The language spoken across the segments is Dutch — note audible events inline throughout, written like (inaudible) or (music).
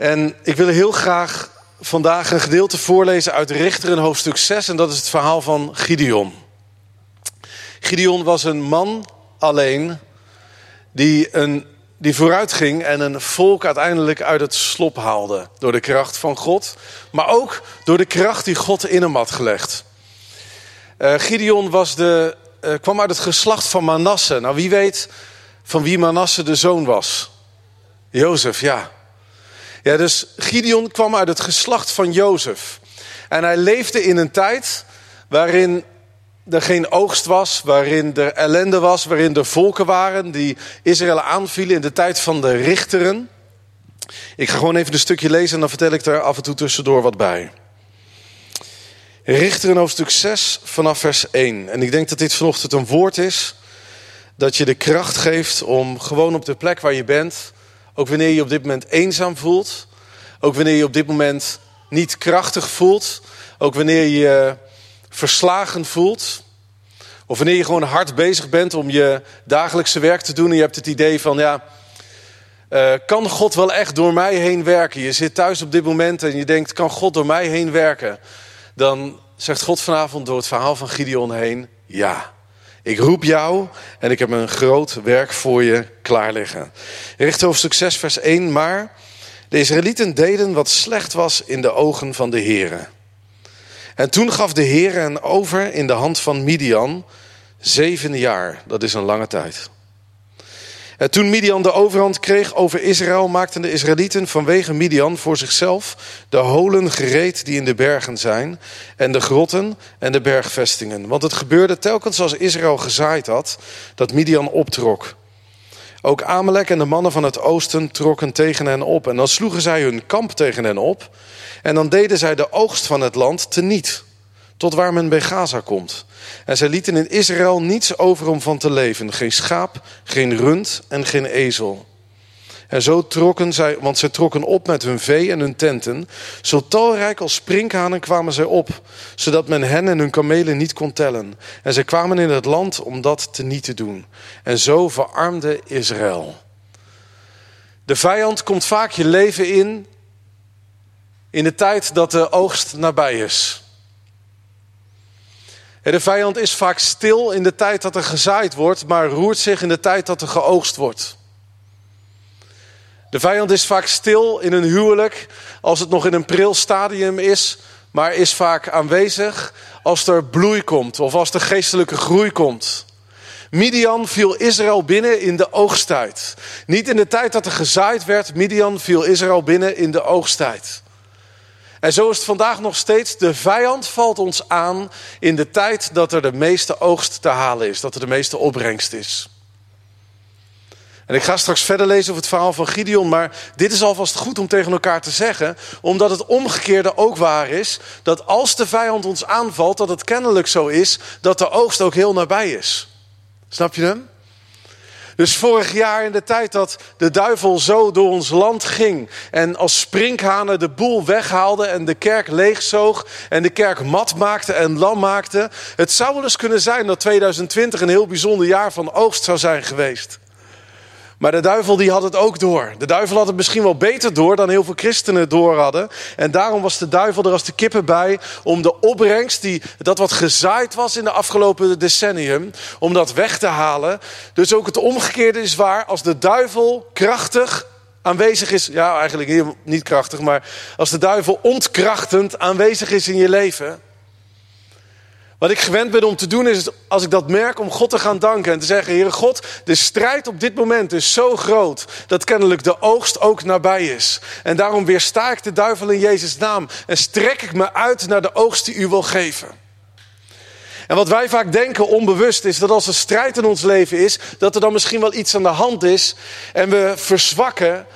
En ik wil heel graag vandaag een gedeelte voorlezen uit Richteren hoofdstuk 6. En dat is het verhaal van Gideon. Gideon was een man alleen die, een, die vooruit ging en een volk uiteindelijk uit het slop haalde. Door de kracht van God, maar ook door de kracht die God in hem had gelegd. Uh, Gideon was de, uh, kwam uit het geslacht van Manasse. Nou, wie weet van wie Manasse de zoon was? Jozef, ja. Ja, dus Gideon kwam uit het geslacht van Jozef. En hij leefde in een tijd waarin er geen oogst was, waarin er ellende was, waarin er volken waren die Israël aanvielen in de tijd van de richteren. Ik ga gewoon even een stukje lezen en dan vertel ik er af en toe tussendoor wat bij. Richteren hoofdstuk 6 vanaf vers 1. En ik denk dat dit vanochtend een woord is dat je de kracht geeft om gewoon op de plek waar je bent, ook wanneer je op dit moment eenzaam voelt, ook wanneer je op dit moment niet krachtig voelt, ook wanneer je verslagen voelt, of wanneer je gewoon hard bezig bent om je dagelijkse werk te doen en je hebt het idee van ja, uh, kan God wel echt door mij heen werken? Je zit thuis op dit moment en je denkt, kan God door mij heen werken? Dan zegt God vanavond door het verhaal van Gideon heen, ja. Ik roep jou en ik heb een groot werk voor je klaar liggen. Richt hoofdstuk 6 vers 1, maar de Israëlieten deden wat slecht was in de ogen van de Heeren. En toen gaf de Heer hen over in de hand van Midian zeven jaar. Dat is een lange tijd. En toen Midian de overhand kreeg over Israël, maakten de Israëlieten vanwege Midian voor zichzelf de holen gereed die in de bergen zijn, en de grotten en de bergvestingen. Want het gebeurde telkens als Israël gezaaid had, dat Midian optrok. Ook Amalek en de mannen van het oosten trokken tegen hen op. En dan sloegen zij hun kamp tegen hen op. En dan deden zij de oogst van het land teniet, tot waar men bij Gaza komt. En zij lieten in Israël niets over om van te leven: geen schaap, geen rund en geen ezel. En zo trokken zij, want zij trokken op met hun vee en hun tenten. Zo talrijk als sprinkhanen kwamen zij op, zodat men hen en hun kamelen niet kon tellen. En zij kwamen in het land om dat te niet te doen. En zo verarmde Israël. De vijand komt vaak je leven in in de tijd dat de oogst nabij is. De vijand is vaak stil in de tijd dat er gezaaid wordt, maar roert zich in de tijd dat er geoogst wordt. De vijand is vaak stil in een huwelijk als het nog in een pril stadium is, maar is vaak aanwezig als er bloei komt of als er geestelijke groei komt. Midian viel Israël binnen in de oogsttijd. Niet in de tijd dat er gezaaid werd, Midian viel Israël binnen in de oogsttijd. En zo is het vandaag nog steeds. De vijand valt ons aan in de tijd dat er de meeste oogst te halen is, dat er de meeste opbrengst is. En ik ga straks verder lezen over het verhaal van Gideon, maar dit is alvast goed om tegen elkaar te zeggen, omdat het omgekeerde ook waar is, dat als de vijand ons aanvalt, dat het kennelijk zo is dat de oogst ook heel nabij is. Snap je hem? Dus vorig jaar in de tijd dat de duivel zo door ons land ging en als sprinkhanen de boel weghaalde en de kerk leegzoog en de kerk mat maakte en lam maakte. Het zou wel eens kunnen zijn dat 2020 een heel bijzonder jaar van oogst zou zijn geweest. Maar de duivel die had het ook door. De duivel had het misschien wel beter door dan heel veel christenen door hadden. En daarom was de duivel er als de kippen bij om de opbrengst, die, dat wat gezaaid was in de afgelopen decennium, om dat weg te halen. Dus ook het omgekeerde is waar. Als de duivel krachtig aanwezig is, ja eigenlijk niet krachtig, maar als de duivel ontkrachtend aanwezig is in je leven wat ik gewend ben om te doen is, als ik dat merk, om God te gaan danken en te zeggen: Heere God, de strijd op dit moment is zo groot dat kennelijk de oogst ook nabij is. En daarom weersta ik de duivel in Jezus' naam en strek ik me uit naar de oogst die u wil geven. En wat wij vaak denken onbewust is dat als er strijd in ons leven is, dat er dan misschien wel iets aan de hand is en we verzwakken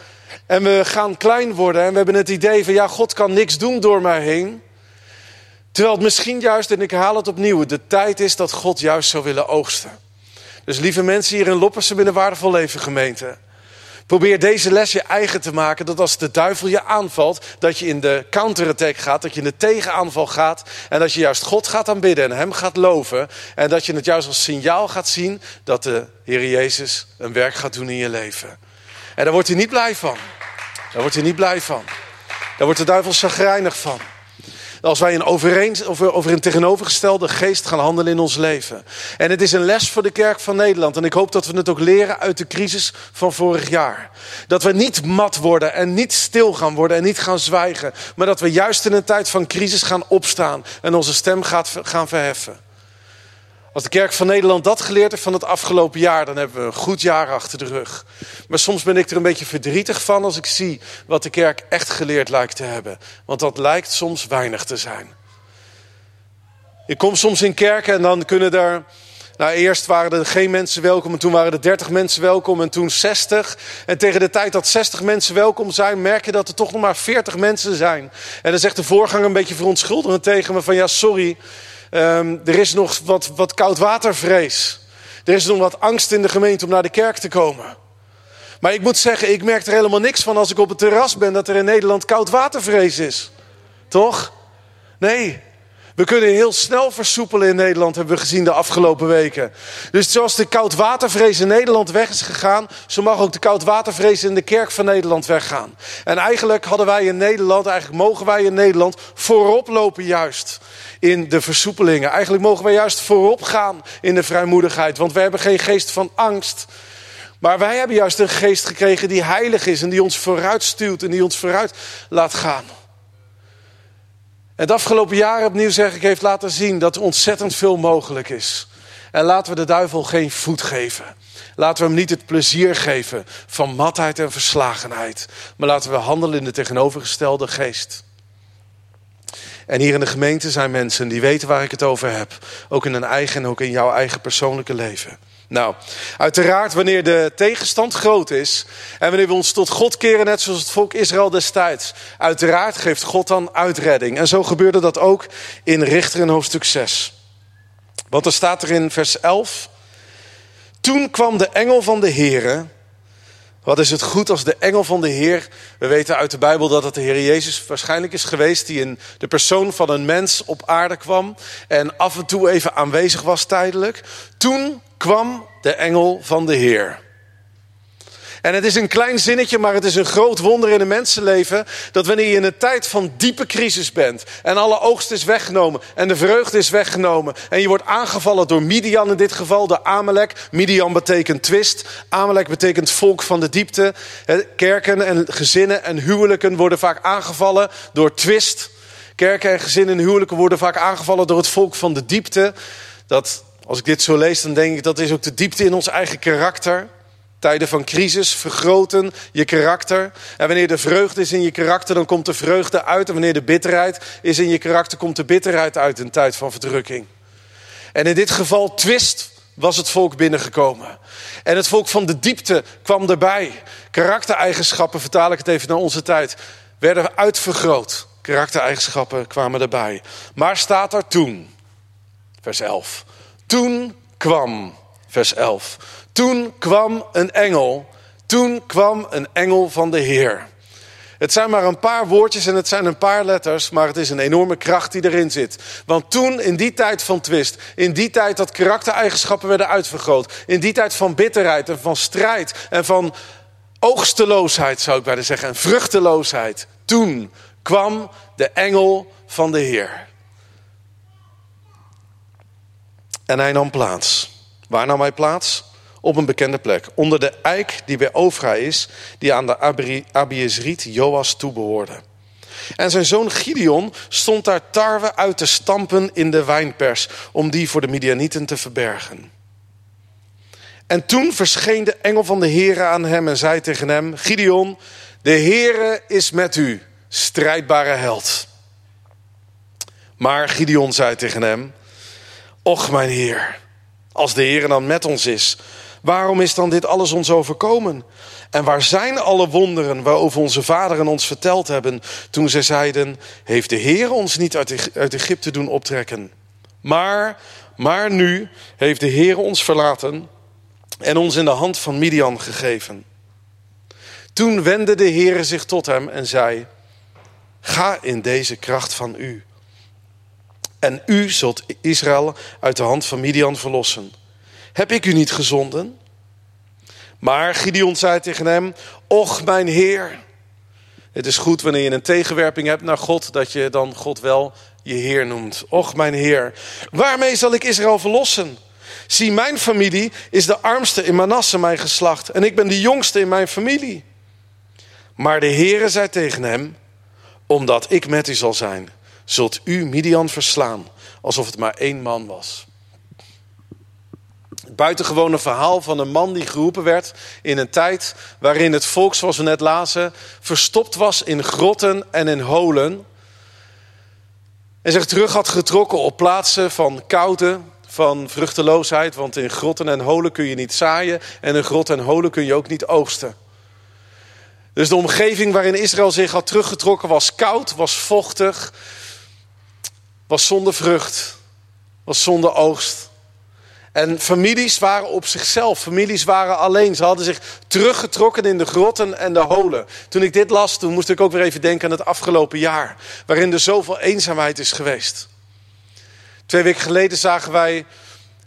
en we gaan klein worden en we hebben het idee van ja, God kan niks doen door mij heen. Terwijl het misschien juist, en ik haal het opnieuw, de tijd is dat God juist zou willen oogsten. Dus lieve mensen hier in Loppersen binnen Waardevol Leven gemeente. Probeer deze les je eigen te maken. Dat als de duivel je aanvalt, dat je in de counterattack gaat. Dat je in de tegenaanval gaat. En dat je juist God gaat aanbidden en hem gaat loven. En dat je het juist als signaal gaat zien dat de Heer Jezus een werk gaat doen in je leven. En daar wordt hij niet blij van. Daar wordt hij niet blij van. Daar wordt de duivel chagrijnig van. Als wij een overeen, over, over een tegenovergestelde geest gaan handelen in ons leven. En het is een les voor de kerk van Nederland. En ik hoop dat we het ook leren uit de crisis van vorig jaar. Dat we niet mat worden en niet stil gaan worden en niet gaan zwijgen. Maar dat we juist in een tijd van crisis gaan opstaan en onze stem gaan verheffen. Als de kerk van Nederland dat geleerd heeft van het afgelopen jaar, dan hebben we een goed jaar achter de rug. Maar soms ben ik er een beetje verdrietig van als ik zie wat de kerk echt geleerd lijkt te hebben. Want dat lijkt soms weinig te zijn. Ik kom soms in kerken en dan kunnen er. Nou, eerst waren er geen mensen welkom en toen waren er 30 mensen welkom en toen 60. En tegen de tijd dat 60 mensen welkom zijn, merk je dat er toch nog maar 40 mensen zijn. En dan zegt de voorganger een beetje verontschuldigend tegen me van ja, sorry. Um, er is nog wat, wat koudwatervrees. Er is nog wat angst in de gemeente om naar de kerk te komen. Maar ik moet zeggen, ik merk er helemaal niks van als ik op het terras ben dat er in Nederland koudwatervrees is. Toch? Nee. We kunnen heel snel versoepelen in Nederland, hebben we gezien de afgelopen weken. Dus zoals de koudwatervrees in Nederland weg is gegaan, zo mag ook de koudwatervrees in de kerk van Nederland weggaan. En eigenlijk hadden wij in Nederland, eigenlijk mogen wij in Nederland voorop lopen juist in de versoepelingen. Eigenlijk mogen wij juist voorop gaan in de vrijmoedigheid, want wij hebben geen geest van angst. Maar wij hebben juist een geest gekregen die heilig is en die ons vooruit stuurt en die ons vooruit laat gaan. Het afgelopen jaar opnieuw zeg ik heeft laten zien dat er ontzettend veel mogelijk is. En laten we de duivel geen voet geven. Laten we hem niet het plezier geven van matheid en verslagenheid. Maar laten we handelen in de tegenovergestelde geest. En hier in de gemeente zijn mensen die weten waar ik het over heb. Ook in hun eigen en ook in jouw eigen persoonlijke leven. Nou, uiteraard wanneer de tegenstand groot is en wanneer we ons tot God keren, net zoals het volk Israël destijds, uiteraard geeft God dan uitredding. En zo gebeurde dat ook in Richter in hoofdstuk 6. Want er staat er in vers 11, toen kwam de engel van de Here wat is het goed als de engel van de Heer. We weten uit de Bijbel dat het de Heer Jezus waarschijnlijk is geweest. die in de persoon van een mens op aarde kwam. en af en toe even aanwezig was tijdelijk. Toen kwam de engel van de Heer. En het is een klein zinnetje, maar het is een groot wonder in een mensenleven. Dat wanneer je in een tijd van diepe crisis bent. En alle oogst is weggenomen. En de vreugde is weggenomen. En je wordt aangevallen door Midian in dit geval, de Amalek. Midian betekent twist. Amalek betekent volk van de diepte. Kerken en gezinnen en huwelijken worden vaak aangevallen door twist. Kerken en gezinnen en huwelijken worden vaak aangevallen door het volk van de diepte. Dat, als ik dit zo lees, dan denk ik dat is ook de diepte in ons eigen karakter. Tijden van crisis vergroten je karakter. En wanneer de vreugde is in je karakter, dan komt de vreugde uit. En wanneer de bitterheid is in je karakter, komt de bitterheid uit in tijd van verdrukking. En in dit geval twist was het volk binnengekomen. En het volk van de diepte kwam erbij. Karaktereigenschappen, vertaal ik het even naar onze tijd, werden uitvergroot. Karaktereigenschappen kwamen erbij. Maar staat er toen, vers 11. Toen kwam, vers 11. Toen kwam een engel. Toen kwam een engel van de Heer. Het zijn maar een paar woordjes en het zijn een paar letters, maar het is een enorme kracht die erin zit. Want toen, in die tijd van twist, in die tijd dat karaktereigenschappen werden uitvergroot, in die tijd van bitterheid en van strijd en van oogsteloosheid, zou ik bijna zeggen, en vruchteloosheid, toen kwam de engel van de Heer. En hij nam plaats. Waar nam hij plaats? op een bekende plek. Onder de eik die bij Ofra is, die aan de Abiezriet Joas toebehoorde. En zijn zoon Gideon stond daar tarwe uit te stampen in de wijnpers, om die voor de Midianieten te verbergen. En toen verscheen de engel van de Heere aan hem en zei tegen hem: Gideon, de Heere is met u, strijdbare held. Maar Gideon zei tegen hem: Och, mijn Heer, als de Heere dan met ons is, Waarom is dan dit alles ons overkomen? En waar zijn alle wonderen waarover onze vaderen ons verteld hebben toen zij zeiden: Heeft de Heer ons niet uit Egypte doen optrekken? Maar, maar nu heeft de Heer ons verlaten en ons in de hand van Midian gegeven. Toen wendde de Heer zich tot hem en zei: Ga in deze kracht van u. En u zult Israël uit de hand van Midian verlossen. Heb ik u niet gezonden? Maar Gideon zei tegen hem: Och, mijn Heer, Het is goed wanneer je een tegenwerping hebt naar God, dat je dan God wel je Heer noemt. Och, mijn Heer, waarmee zal ik Israël verlossen? Zie, mijn familie is de armste in Manasse, mijn geslacht, en ik ben de jongste in mijn familie. Maar de Heere zei tegen hem, omdat ik met u zal zijn, zult u Midian verslaan, alsof het maar één man was. Het buitengewone verhaal van een man die geroepen werd in een tijd waarin het volk, zoals we net lazen, verstopt was in grotten en in holen. En zich terug had getrokken op plaatsen van koude, van vruchteloosheid. Want in grotten en holen kun je niet zaaien en in grotten en holen kun je ook niet oogsten. Dus de omgeving waarin Israël zich had teruggetrokken was koud, was vochtig, was zonder vrucht, was zonder oogst. En families waren op zichzelf, families waren alleen. Ze hadden zich teruggetrokken in de grotten en de holen. Toen ik dit las, toen moest ik ook weer even denken aan het afgelopen jaar, waarin er zoveel eenzaamheid is geweest. Twee weken geleden zagen wij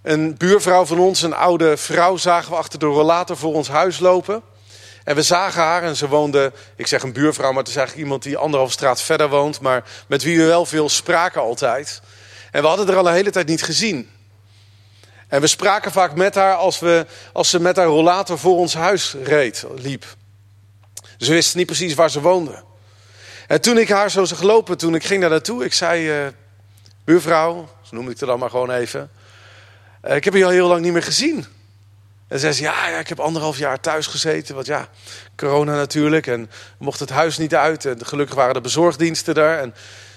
een buurvrouw van ons, een oude vrouw, zagen we achter de rollator voor ons huis lopen. En we zagen haar en ze woonde, ik zeg een buurvrouw, maar het is eigenlijk iemand die anderhalf straat verder woont, maar met wie we wel veel spraken altijd. En we hadden er al een hele tijd niet gezien. En we spraken vaak met haar als, we, als ze met haar rollator voor ons huis reed, liep. Ze wist niet precies waar ze woonde. En toen ik haar zo zag lopen, toen ik ging daar naartoe, ik zei, uh, buurvrouw, zo noem ik het dan maar gewoon even. Uh, ik heb je al heel lang niet meer gezien. En zei ze, ja, ja, ik heb anderhalf jaar thuis gezeten. Want ja, corona natuurlijk. En mocht het huis niet uit. En gelukkig waren de bezorgdiensten daar. En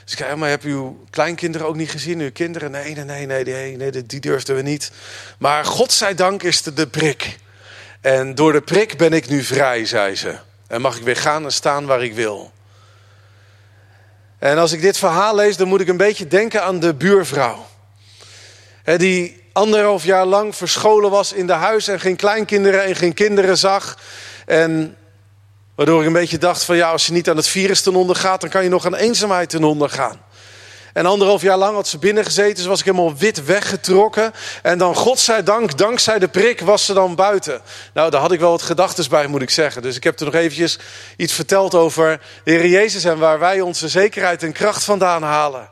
ik zei, maar heb uw kleinkinderen ook niet gezien? Uw kinderen? Nee, nee, nee, nee, nee, nee die durfden we niet. Maar godzijdank is er de prik. En door de prik ben ik nu vrij, zei ze. En mag ik weer gaan en staan waar ik wil. En als ik dit verhaal lees, dan moet ik een beetje denken aan de buurvrouw. die anderhalf jaar lang verscholen was in de huis en geen kleinkinderen en geen kinderen zag. En waardoor ik een beetje dacht van ja, als je niet aan het virus ten onder gaat, dan kan je nog aan eenzaamheid ten onder gaan. En anderhalf jaar lang had ze binnen gezeten, dus was ik helemaal wit weggetrokken. En dan, godzijdank, dankzij de prik, was ze dan buiten. Nou, daar had ik wel wat gedachten bij, moet ik zeggen. Dus ik heb er nog eventjes iets verteld over de Heer Jezus en waar wij onze zekerheid en kracht vandaan halen.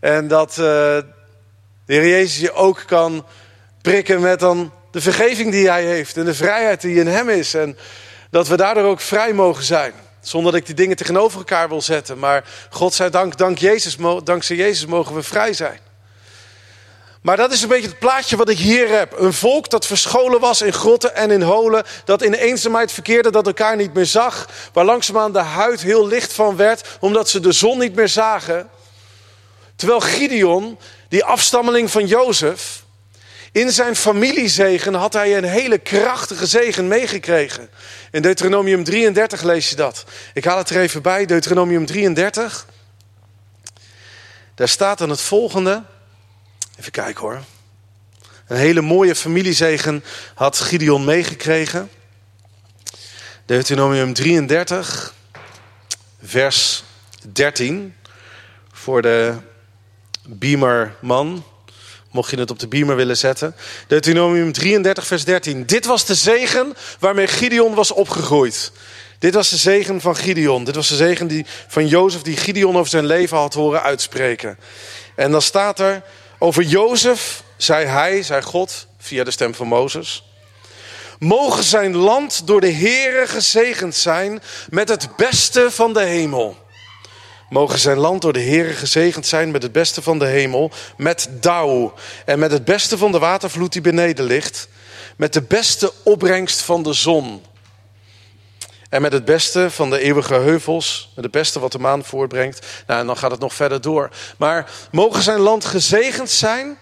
En dat uh, de Heer Jezus je ook kan prikken met dan de vergeving die hij heeft en de vrijheid die in hem is. En dat we daardoor ook vrij mogen zijn. Zonder dat ik die dingen tegenover elkaar wil zetten. Maar God zij dank, dank Jezus, dankzij Jezus mogen we vrij zijn. Maar dat is een beetje het plaatje wat ik hier heb. Een volk dat verscholen was in grotten en in holen. Dat in eenzaamheid verkeerde, dat elkaar niet meer zag. Waar langzaamaan de huid heel licht van werd, omdat ze de zon niet meer zagen. Terwijl Gideon, die afstammeling van Jozef, in zijn familiezegen had hij een hele krachtige zegen meegekregen. In Deuteronomium 33 lees je dat. Ik haal het er even bij, Deuteronomium 33. Daar staat dan het volgende. Even kijken hoor. Een hele mooie familiezegen had Gideon meegekregen. Deuteronomium 33, vers 13. Voor de Beamerman. Mocht je het op de beamer willen zetten. Deuteronomium 33, vers 13. Dit was de zegen waarmee Gideon was opgegroeid. Dit was de zegen van Gideon. Dit was de zegen die, van Jozef die Gideon over zijn leven had horen uitspreken. En dan staat er, over Jozef zei hij, zei God, via de stem van Mozes. Mogen zijn land door de Heere gezegend zijn met het beste van de hemel. Mogen zijn land door de Heere gezegend zijn met het beste van de hemel, met dauw en met het beste van de watervloed die beneden ligt, met de beste opbrengst van de zon. En met het beste van de eeuwige heuvels, met het beste wat de maan voortbrengt. Nou, en dan gaat het nog verder door. Maar mogen zijn land gezegend zijn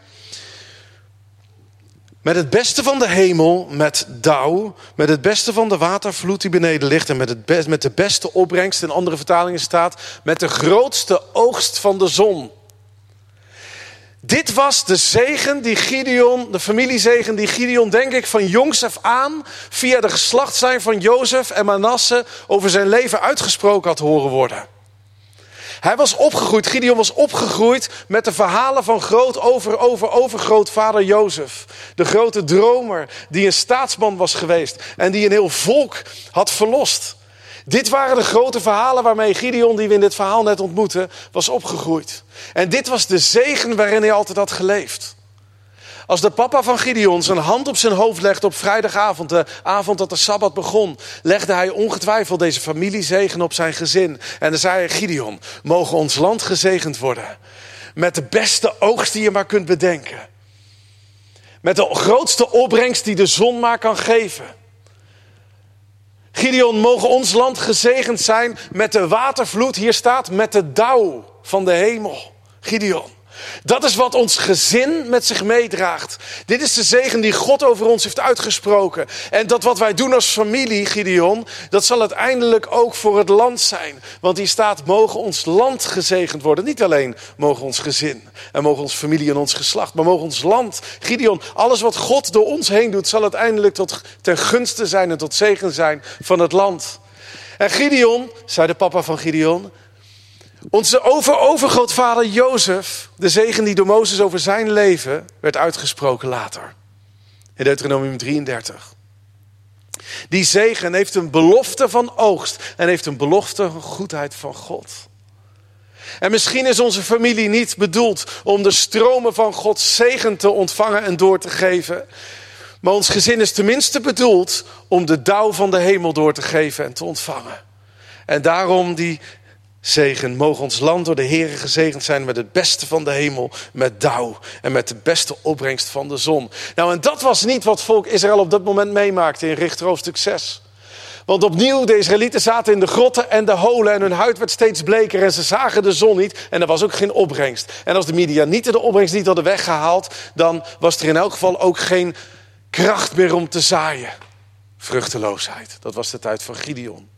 met het beste van de hemel, met dauw, met het beste van de watervloed die beneden ligt en met, het met de beste opbrengst, in andere vertalingen staat, met de grootste oogst van de zon. Dit was de zegen die Gideon, de familiezegen die Gideon, denk ik, van jongs af aan, via de geslachtslijn van Jozef en Manasse, over zijn leven uitgesproken had horen worden. Hij was opgegroeid, Gideon was opgegroeid met de verhalen van groot over, over, overgrootvader Jozef. De grote dromer die een staatsman was geweest en die een heel volk had verlost. Dit waren de grote verhalen waarmee Gideon, die we in dit verhaal net ontmoeten, was opgegroeid. En dit was de zegen waarin hij altijd had geleefd. Als de papa van Gideon zijn hand op zijn hoofd legde op vrijdagavond, de avond dat de Sabbat begon, legde hij ongetwijfeld deze familiezegen op zijn gezin. En dan zei hij, Gideon, mogen ons land gezegend worden. Met de beste oogst die je maar kunt bedenken. Met de grootste opbrengst die de zon maar kan geven. Gideon, mogen ons land gezegend zijn met de watervloed. Hier staat met de dauw van de hemel. Gideon. Dat is wat ons gezin met zich meedraagt. Dit is de zegen die God over ons heeft uitgesproken. En dat wat wij doen als familie, Gideon, dat zal uiteindelijk ook voor het land zijn. Want hier staat, mogen ons land gezegend worden. Niet alleen mogen ons gezin en mogen ons familie en ons geslacht, maar mogen ons land. Gideon, alles wat God door ons heen doet, zal uiteindelijk tot, ten gunste zijn en tot zegen zijn van het land. En Gideon, zei de papa van Gideon, onze over-overgrootvader Jozef, de zegen die door Mozes over zijn leven werd uitgesproken later. In Deuteronomium 33. Die zegen heeft een belofte van oogst en heeft een belofte van goedheid van God. En misschien is onze familie niet bedoeld om de stromen van Gods zegen te ontvangen en door te geven. Maar ons gezin is tenminste bedoeld om de dauw van de hemel door te geven en te ontvangen. En daarom die zegen. Mogen ons land door de Heeren gezegend zijn met het beste van de hemel, met dauw en met de beste opbrengst van de zon. Nou, en dat was niet wat volk Israël op dat moment meemaakte in Richter hoofdstuk 6. Want opnieuw, de Israëlieten zaten in de grotten en de holen en hun huid werd steeds bleker en ze zagen de zon niet en er was ook geen opbrengst. En als de Midianieten de opbrengst niet hadden weggehaald, dan was er in elk geval ook geen kracht meer om te zaaien. Vruchteloosheid, dat was de tijd van Gideon.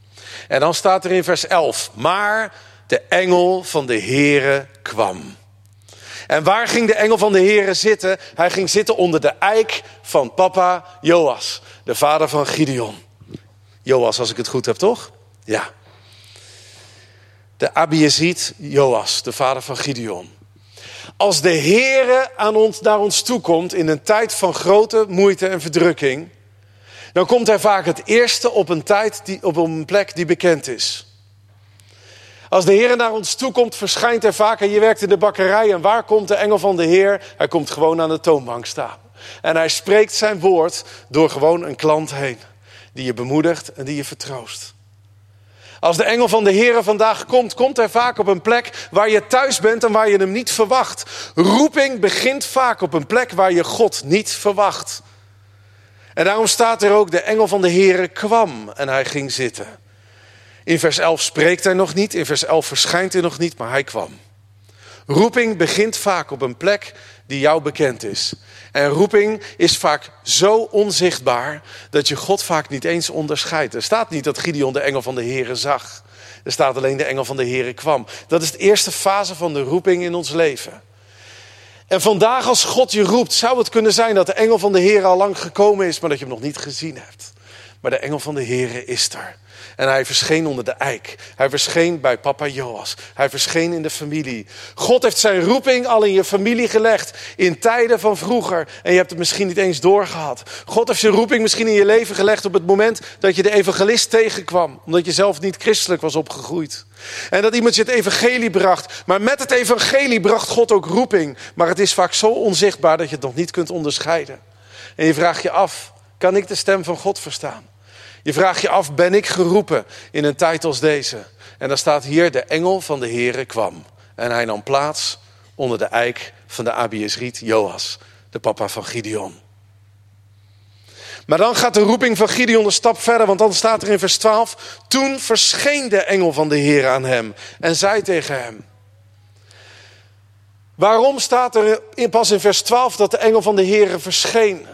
En dan staat er in vers 11, maar de engel van de Heere kwam. En waar ging de engel van de Heere zitten? Hij ging zitten onder de eik van papa Joas, de vader van Gideon. Joas, als ik het goed heb, toch? Ja. De Abiezit Joas, de vader van Gideon. Als de Heere aan ons, naar ons toekomt in een tijd van grote moeite en verdrukking, dan komt hij vaak het eerste op een tijd, die, op een plek die bekend is. Als de Heer naar ons toe komt, verschijnt hij vaak. En je werkt in de bakkerij. En waar komt de engel van de Heer? Hij komt gewoon aan de toonbank staan. En hij spreekt zijn woord door gewoon een klant heen. Die je bemoedigt en die je vertroost. Als de engel van de Heer vandaag komt, komt hij vaak op een plek waar je thuis bent en waar je hem niet verwacht. Roeping begint vaak op een plek waar je God niet verwacht. En daarom staat er ook, de engel van de Heere kwam en hij ging zitten. In vers 11 spreekt hij nog niet, in vers 11 verschijnt hij nog niet, maar hij kwam. Roeping begint vaak op een plek die jou bekend is. En roeping is vaak zo onzichtbaar dat je God vaak niet eens onderscheidt. Er staat niet dat Gideon de engel van de Heere zag. Er staat alleen de engel van de Heere kwam. Dat is de eerste fase van de roeping in ons leven. En vandaag als God je roept, zou het kunnen zijn dat de engel van de Heer al lang gekomen is, maar dat je hem nog niet gezien hebt. Maar de engel van de Heer is er. En hij verscheen onder de eik. Hij verscheen bij papa Joas. Hij verscheen in de familie. God heeft zijn roeping al in je familie gelegd. In tijden van vroeger. En je hebt het misschien niet eens doorgehad. God heeft zijn roeping misschien in je leven gelegd op het moment dat je de evangelist tegenkwam. Omdat je zelf niet christelijk was opgegroeid. En dat iemand je het evangelie bracht. Maar met het evangelie bracht God ook roeping. Maar het is vaak zo onzichtbaar dat je het nog niet kunt onderscheiden. En je vraagt je af, kan ik de stem van God verstaan? Je vraagt je af, ben ik geroepen in een tijd als deze? En dan staat hier, de engel van de Heere kwam. En hij nam plaats onder de eik van de Abiesriet Joas, de papa van Gideon. Maar dan gaat de roeping van Gideon een stap verder, want dan staat er in vers 12: Toen verscheen de engel van de Heer aan hem en zei tegen hem. Waarom staat er pas in vers 12 dat de engel van de Heer verscheen?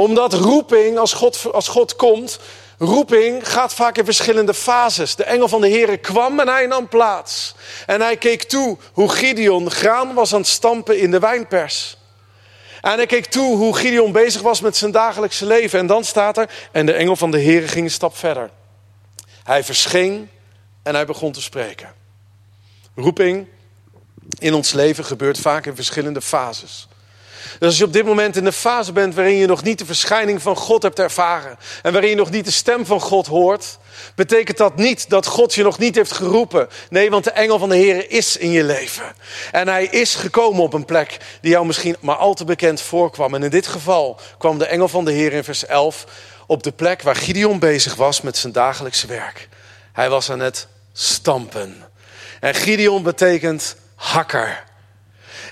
Omdat roeping, als God, als God komt, roeping gaat vaak in verschillende fases. De engel van de Heer kwam en hij nam plaats. En hij keek toe hoe Gideon graan was aan het stampen in de wijnpers. En hij keek toe hoe Gideon bezig was met zijn dagelijkse leven. En dan staat er, en de engel van de Heer ging een stap verder. Hij verscheen en hij begon te spreken. Roeping in ons leven gebeurt vaak in verschillende fases. Dus als je op dit moment in de fase bent waarin je nog niet de verschijning van God hebt ervaren en waarin je nog niet de stem van God hoort, betekent dat niet dat God je nog niet heeft geroepen. Nee, want de engel van de Heer is in je leven. En hij is gekomen op een plek die jou misschien maar al te bekend voorkwam. En in dit geval kwam de engel van de Heer in vers 11 op de plek waar Gideon bezig was met zijn dagelijkse werk. Hij was aan het stampen. En Gideon betekent hakker.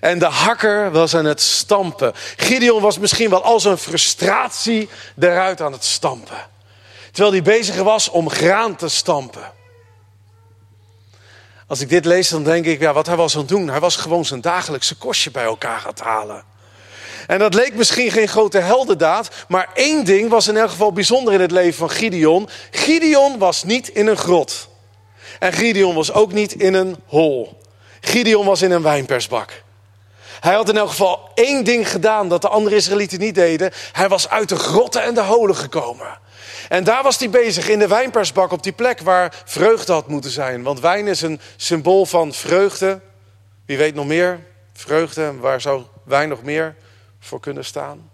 En de hakker was aan het stampen. Gideon was misschien wel al zijn frustratie eruit aan het stampen. Terwijl hij bezig was om graan te stampen. Als ik dit lees, dan denk ik, ja, wat hij was aan het doen. Hij was gewoon zijn dagelijkse kostje bij elkaar aan het halen. En dat leek misschien geen grote heldendaad, maar één ding was in elk geval bijzonder in het leven van Gideon. Gideon was niet in een grot. En Gideon was ook niet in een hol. Gideon was in een wijnpersbak. Hij had in elk geval één ding gedaan dat de andere Israëlieten niet deden. Hij was uit de grotten en de holen gekomen. En daar was hij bezig in de wijnpersbak op die plek waar vreugde had moeten zijn. Want wijn is een symbool van vreugde. Wie weet nog meer? Vreugde. Waar zou wijn nog meer voor kunnen staan?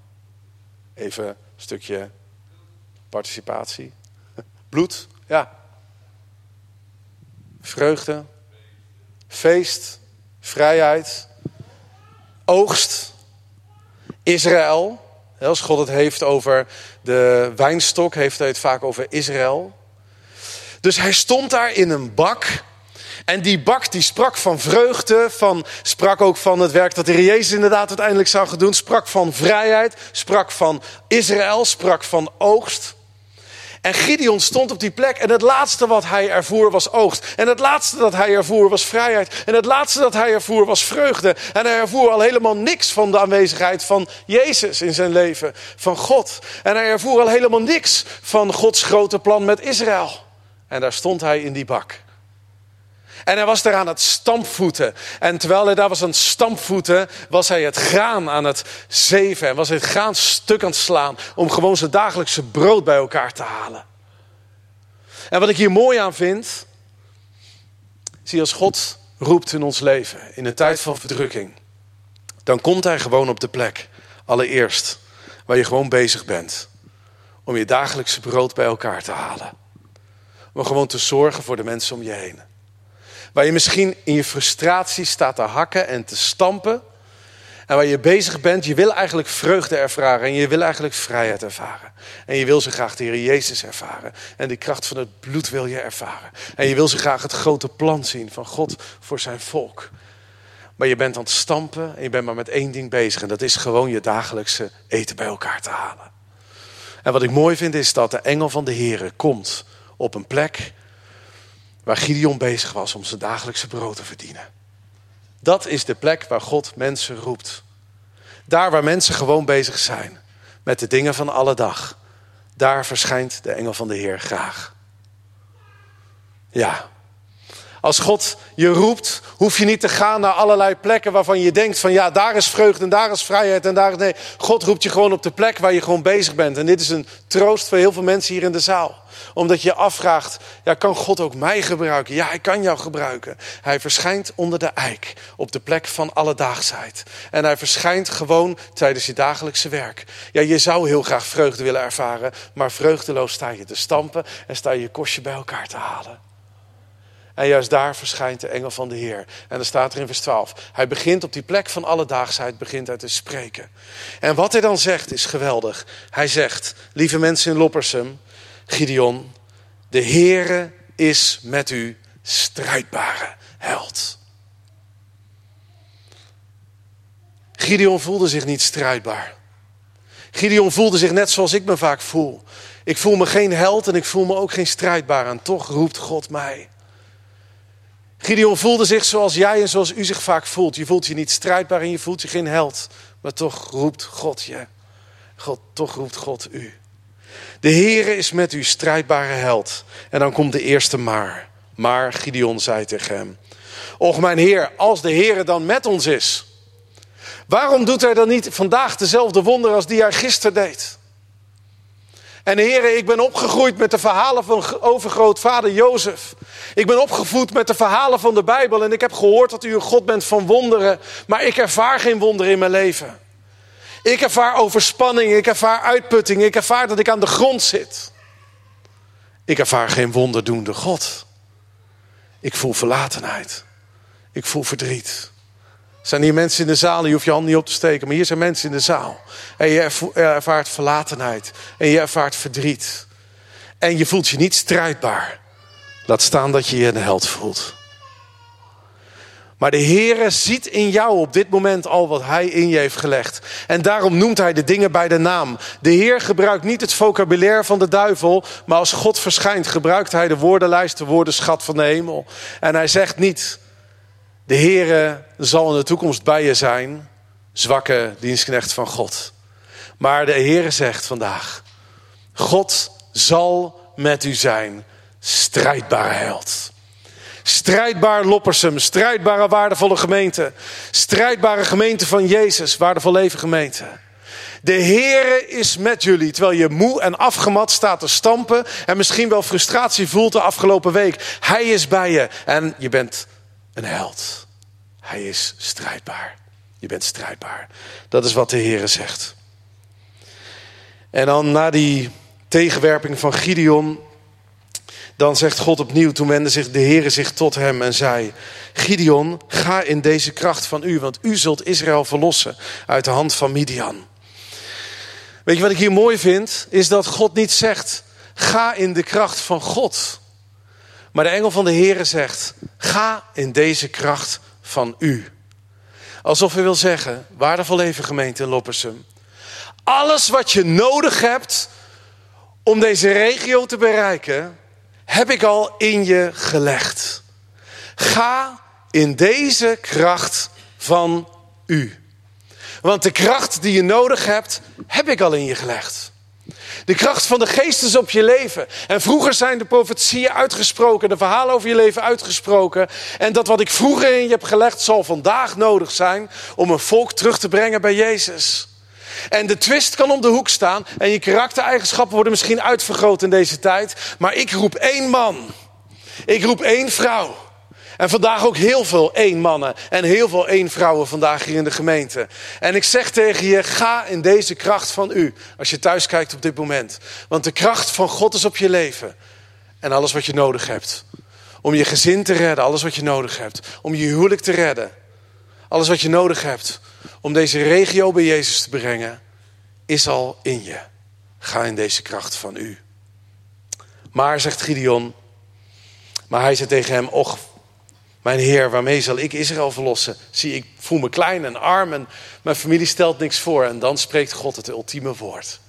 Even een stukje participatie. (laughs) Bloed, ja. Vreugde, feest, vrijheid, oogst, Israël. Als God het heeft over de wijnstok, heeft hij het vaak over Israël. Dus hij stond daar in een bak. En die bak die sprak van vreugde, van, sprak ook van het werk dat de Heer Jezus inderdaad uiteindelijk zou gaan doen. Sprak van vrijheid, sprak van Israël, sprak van oogst. En Gideon stond op die plek en het laatste wat hij ervoer was oogst. En het laatste dat hij ervoer was vrijheid. En het laatste dat hij ervoer was vreugde. En hij ervoer al helemaal niks van de aanwezigheid van Jezus in zijn leven, van God. En hij ervoer al helemaal niks van Gods grote plan met Israël. En daar stond hij in die bak. En hij was daar aan het stampvoeten. En terwijl hij daar was aan het stampvoeten, was hij het graan aan het zeven. En was hij het graan stuk aan het slaan om gewoon zijn dagelijkse brood bij elkaar te halen. En wat ik hier mooi aan vind, zie als God roept in ons leven, in een tijd van verdrukking, dan komt hij gewoon op de plek, allereerst, waar je gewoon bezig bent, om je dagelijkse brood bij elkaar te halen. Om gewoon te zorgen voor de mensen om je heen. Waar je misschien in je frustratie staat te hakken en te stampen. En waar je bezig bent, je wil eigenlijk vreugde ervaren. En je wil eigenlijk vrijheid ervaren. En je wil zo graag de Heer Jezus ervaren. En die kracht van het bloed wil je ervaren. En je wil zo graag het grote plan zien van God voor zijn volk. Maar je bent aan het stampen en je bent maar met één ding bezig. En dat is gewoon je dagelijkse eten bij elkaar te halen. En wat ik mooi vind is dat de engel van de Heer komt op een plek waar Gideon bezig was om zijn dagelijkse brood te verdienen. Dat is de plek waar God mensen roept. Daar waar mensen gewoon bezig zijn met de dingen van alle dag. Daar verschijnt de engel van de Heer graag. Ja, als God je roept, hoef je niet te gaan naar allerlei plekken waarvan je denkt van ja, daar is vreugde en daar is vrijheid en daar nee. God roept je gewoon op de plek waar je gewoon bezig bent. En dit is een troost voor heel veel mensen hier in de zaal. Omdat je je afvraagt, ja, kan God ook mij gebruiken? Ja, hij kan jou gebruiken. Hij verschijnt onder de eik op de plek van alledaagsheid. En hij verschijnt gewoon tijdens je dagelijkse werk. Ja, je zou heel graag vreugde willen ervaren, maar vreugdeloos sta je te stampen en sta je je kostje bij elkaar te halen. En juist daar verschijnt de engel van de Heer. En dan staat er in vers 12. Hij begint op die plek van alledaagsheid, begint hij te spreken. En wat hij dan zegt is geweldig. Hij zegt, lieve mensen in Loppersum, Gideon, de Heere is met u strijdbare held. Gideon voelde zich niet strijdbaar. Gideon voelde zich net zoals ik me vaak voel. Ik voel me geen held en ik voel me ook geen strijdbaar. En toch roept God mij. Gideon voelde zich zoals jij en zoals u zich vaak voelt. Je voelt je niet strijdbaar en je voelt je geen held. Maar toch roept God je. God, toch roept God u. De Heere is met u strijdbare held. En dan komt de eerste maar. Maar Gideon zei tegen hem. Och mijn Heer, als de Heere dan met ons is. Waarom doet hij dan niet vandaag dezelfde wonder als die hij gisteren deed? En heren, ik ben opgegroeid met de verhalen van overgrootvader Jozef. Ik ben opgevoed met de verhalen van de Bijbel en ik heb gehoord dat u een God bent van wonderen, maar ik ervaar geen wonderen in mijn leven. Ik ervaar overspanning, ik ervaar uitputting, ik ervaar dat ik aan de grond zit. Ik ervaar geen wonderdoende God. Ik voel verlatenheid. Ik voel verdriet. Zijn hier mensen in de zaal, je hoeft je hand niet op te steken, maar hier zijn mensen in de zaal. En je ervaart verlatenheid. En je ervaart verdriet. En je voelt je niet strijdbaar. Laat staan dat je je een held voelt. Maar de Heere ziet in jou op dit moment al wat Hij in je heeft gelegd. En daarom noemt Hij de dingen bij de naam. De Heer gebruikt niet het vocabulaire van de duivel, maar als God verschijnt gebruikt Hij de woordenlijst, de woordenschat van de hemel. En Hij zegt niet, de Heere zal in de toekomst bij je zijn, zwakke dienstknecht van God. Maar de Heere zegt vandaag, God zal met u zijn, strijdbare held. Strijdbaar Loppersum, strijdbare waardevolle gemeente. Strijdbare gemeente van Jezus, waardevol leven gemeente. De Heere is met jullie, terwijl je moe en afgemat staat te stampen en misschien wel frustratie voelt de afgelopen week. Hij is bij je en je bent een held. Hij is strijdbaar. Je bent strijdbaar. Dat is wat de Heere zegt. En dan na die tegenwerping van Gideon dan zegt God opnieuw, toen wendde zich de Heere zich tot hem en zei... Gideon, ga in deze kracht van u, want u zult Israël verlossen uit de hand van Midian. Weet je wat ik hier mooi vind? Is dat God niet zegt, ga in de kracht van God. Maar de engel van de Heere zegt, ga in deze kracht van u. Alsof hij wil zeggen, waardevol leven gemeente in Loppersum. Alles wat je nodig hebt om deze regio te bereiken heb ik al in je gelegd. Ga in deze kracht van u. Want de kracht die je nodig hebt, heb ik al in je gelegd. De kracht van de geest is op je leven. En vroeger zijn de profetieën uitgesproken, de verhalen over je leven uitgesproken. En dat wat ik vroeger in je heb gelegd, zal vandaag nodig zijn om een volk terug te brengen bij Jezus. En de twist kan om de hoek staan. En je karaktereigenschappen worden misschien uitvergroot in deze tijd. Maar ik roep één man. Ik roep één vrouw. En vandaag ook heel veel één mannen en heel veel één vrouwen vandaag hier in de gemeente. En ik zeg tegen je, ga in deze kracht van u. Als je thuis kijkt op dit moment. Want de kracht van God is op je leven. En alles wat je nodig hebt. Om je gezin te redden, alles wat je nodig hebt. Om je huwelijk te redden. Alles wat je nodig hebt om deze regio bij Jezus te brengen, is al in je. Ga in deze kracht van u. Maar, zegt Gideon, maar hij zei tegen hem, och, mijn Heer, waarmee zal ik Israël verlossen? Zie, ik voel me klein en arm en mijn familie stelt niks voor. En dan spreekt God het ultieme woord.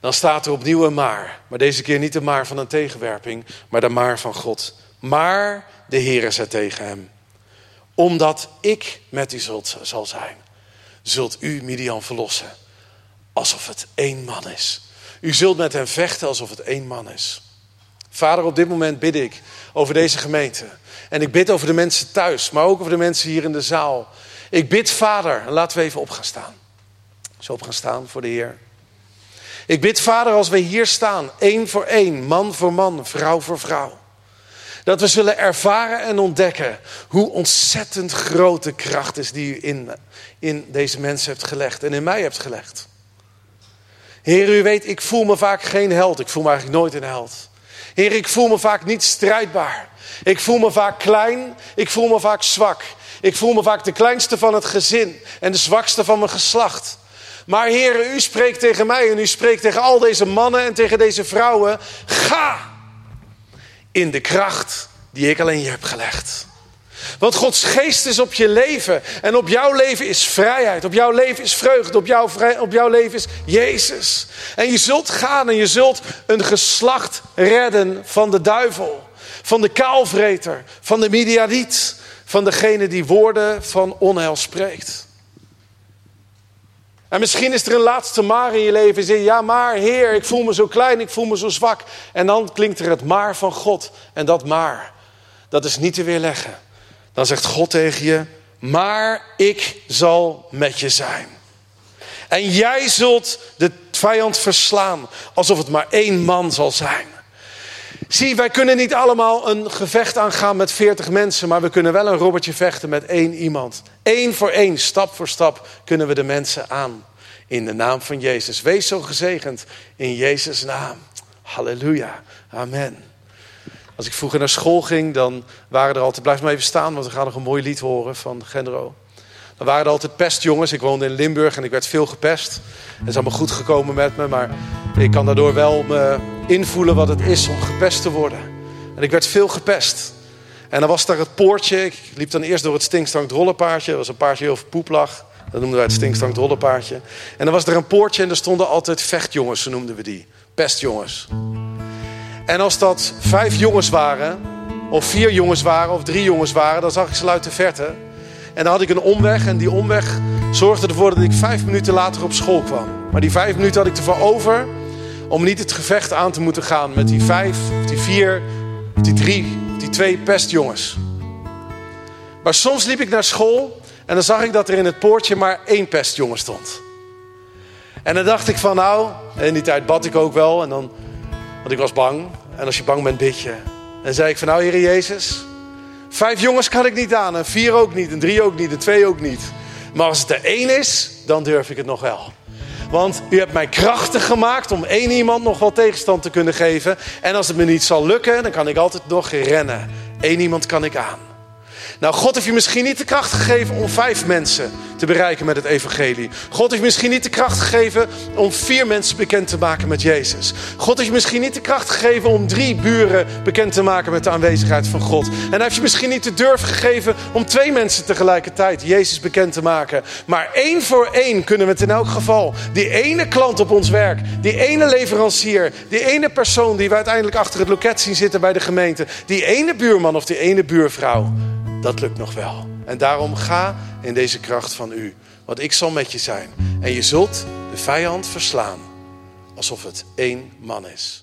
Dan staat er opnieuw een maar. Maar deze keer niet de maar van een tegenwerping, maar de maar van God. Maar de Heer zei tegen hem, omdat ik met u zult, zal zijn zult u Midian verlossen. Alsof het één man is. U zult met hem vechten alsof het één man is. Vader, op dit moment bid ik over deze gemeente. En ik bid over de mensen thuis, maar ook over de mensen hier in de zaal. Ik bid, Vader, en laten we even op gaan staan. Zo op gaan staan voor de Heer. Ik bid, Vader, als we hier staan, één voor één, man voor man, vrouw voor vrouw. Dat we zullen ervaren en ontdekken hoe ontzettend grote kracht is die u in, in deze mensen hebt gelegd en in mij hebt gelegd. Heer, u weet, ik voel me vaak geen held. Ik voel me eigenlijk nooit een held. Heer, ik voel me vaak niet strijdbaar. Ik voel me vaak klein. Ik voel me vaak zwak. Ik voel me vaak de kleinste van het gezin en de zwakste van mijn geslacht. Maar Heer, u spreekt tegen mij en u spreekt tegen al deze mannen en tegen deze vrouwen. Ga in de kracht die ik alleen je heb gelegd. Want Gods geest is op je leven. En op jouw leven is vrijheid. Op jouw leven is vreugde. Op jouw, op jouw leven is Jezus. En je zult gaan en je zult een geslacht redden van de duivel. Van de kaalvreter. Van de mediadiet. Van degene die woorden van onheil spreekt. En misschien is er een laatste maar in je leven. En zeg ja maar Heer, ik voel me zo klein, ik voel me zo zwak. En dan klinkt er het maar van God. En dat maar, dat is niet te weerleggen. Dan zegt God tegen je, maar ik zal met je zijn. En jij zult de vijand verslaan, alsof het maar één man zal zijn. Zie, wij kunnen niet allemaal een gevecht aangaan met veertig mensen, maar we kunnen wel een robbertje vechten met één iemand. Eén voor één, stap voor stap, kunnen we de mensen aan In de naam van Jezus. Wees zo gezegend in Jezus' naam. Halleluja. Amen. Als ik vroeger naar school ging, dan waren er altijd... Blijf maar even staan, want we gaan nog een mooi lied horen van Gendro. Dan waren er altijd pestjongens. Ik woonde in Limburg en ik werd veel gepest. Het is allemaal goed gekomen met me, maar ik kan daardoor wel me invoelen wat het is om gepest te worden. En ik werd veel gepest. En dan was daar het poortje. Ik liep dan eerst door het stinkstank rollenpaardje. Dat was een paardje heel veel poep lag. Dat noemden wij het stinkstank rollenpaardje. En dan was er een poortje en er stonden altijd vechtjongens, zo noemden we die. Pestjongens. En als dat vijf jongens waren, of vier jongens waren, of drie jongens waren, dan zag ik ze uit de verte. En dan had ik een omweg en die omweg zorgde ervoor dat ik vijf minuten later op school kwam. Maar die vijf minuten had ik ervoor over om niet het gevecht aan te moeten gaan met die vijf, of die vier, of die drie, of die twee pestjongens. Maar soms liep ik naar school en dan zag ik dat er in het poortje maar één pestjongen stond. En dan dacht ik van nou, in die tijd bad ik ook wel, en dan, want ik was bang. En als je bang bent, bid je. En zei ik van nou, Heer Jezus, vijf jongens kan ik niet aan, en vier ook niet, en drie ook niet, en twee ook niet. Maar als het er één is, dan durf ik het nog wel. Want u hebt mij krachtig gemaakt om één iemand nog wel tegenstand te kunnen geven. En als het me niet zal lukken, dan kan ik altijd nog rennen. Eén iemand kan ik aan. Nou, God heeft je misschien niet de kracht gegeven om vijf mensen te bereiken met het evangelie. God heeft misschien niet de kracht gegeven om vier mensen bekend te maken met Jezus. God heeft je misschien niet de kracht gegeven om drie buren bekend te maken met de aanwezigheid van God. En hij heeft je misschien niet de durf gegeven om twee mensen tegelijkertijd Jezus bekend te maken. Maar één voor één kunnen we het in elk geval. Die ene klant op ons werk, die ene leverancier, die ene persoon die we uiteindelijk achter het loket zien zitten bij de gemeente, die ene buurman of die ene buurvrouw dat lukt nog wel. En daarom ga in deze kracht van u. Want ik zal met je zijn. En je zult de vijand verslaan. Alsof het één man is.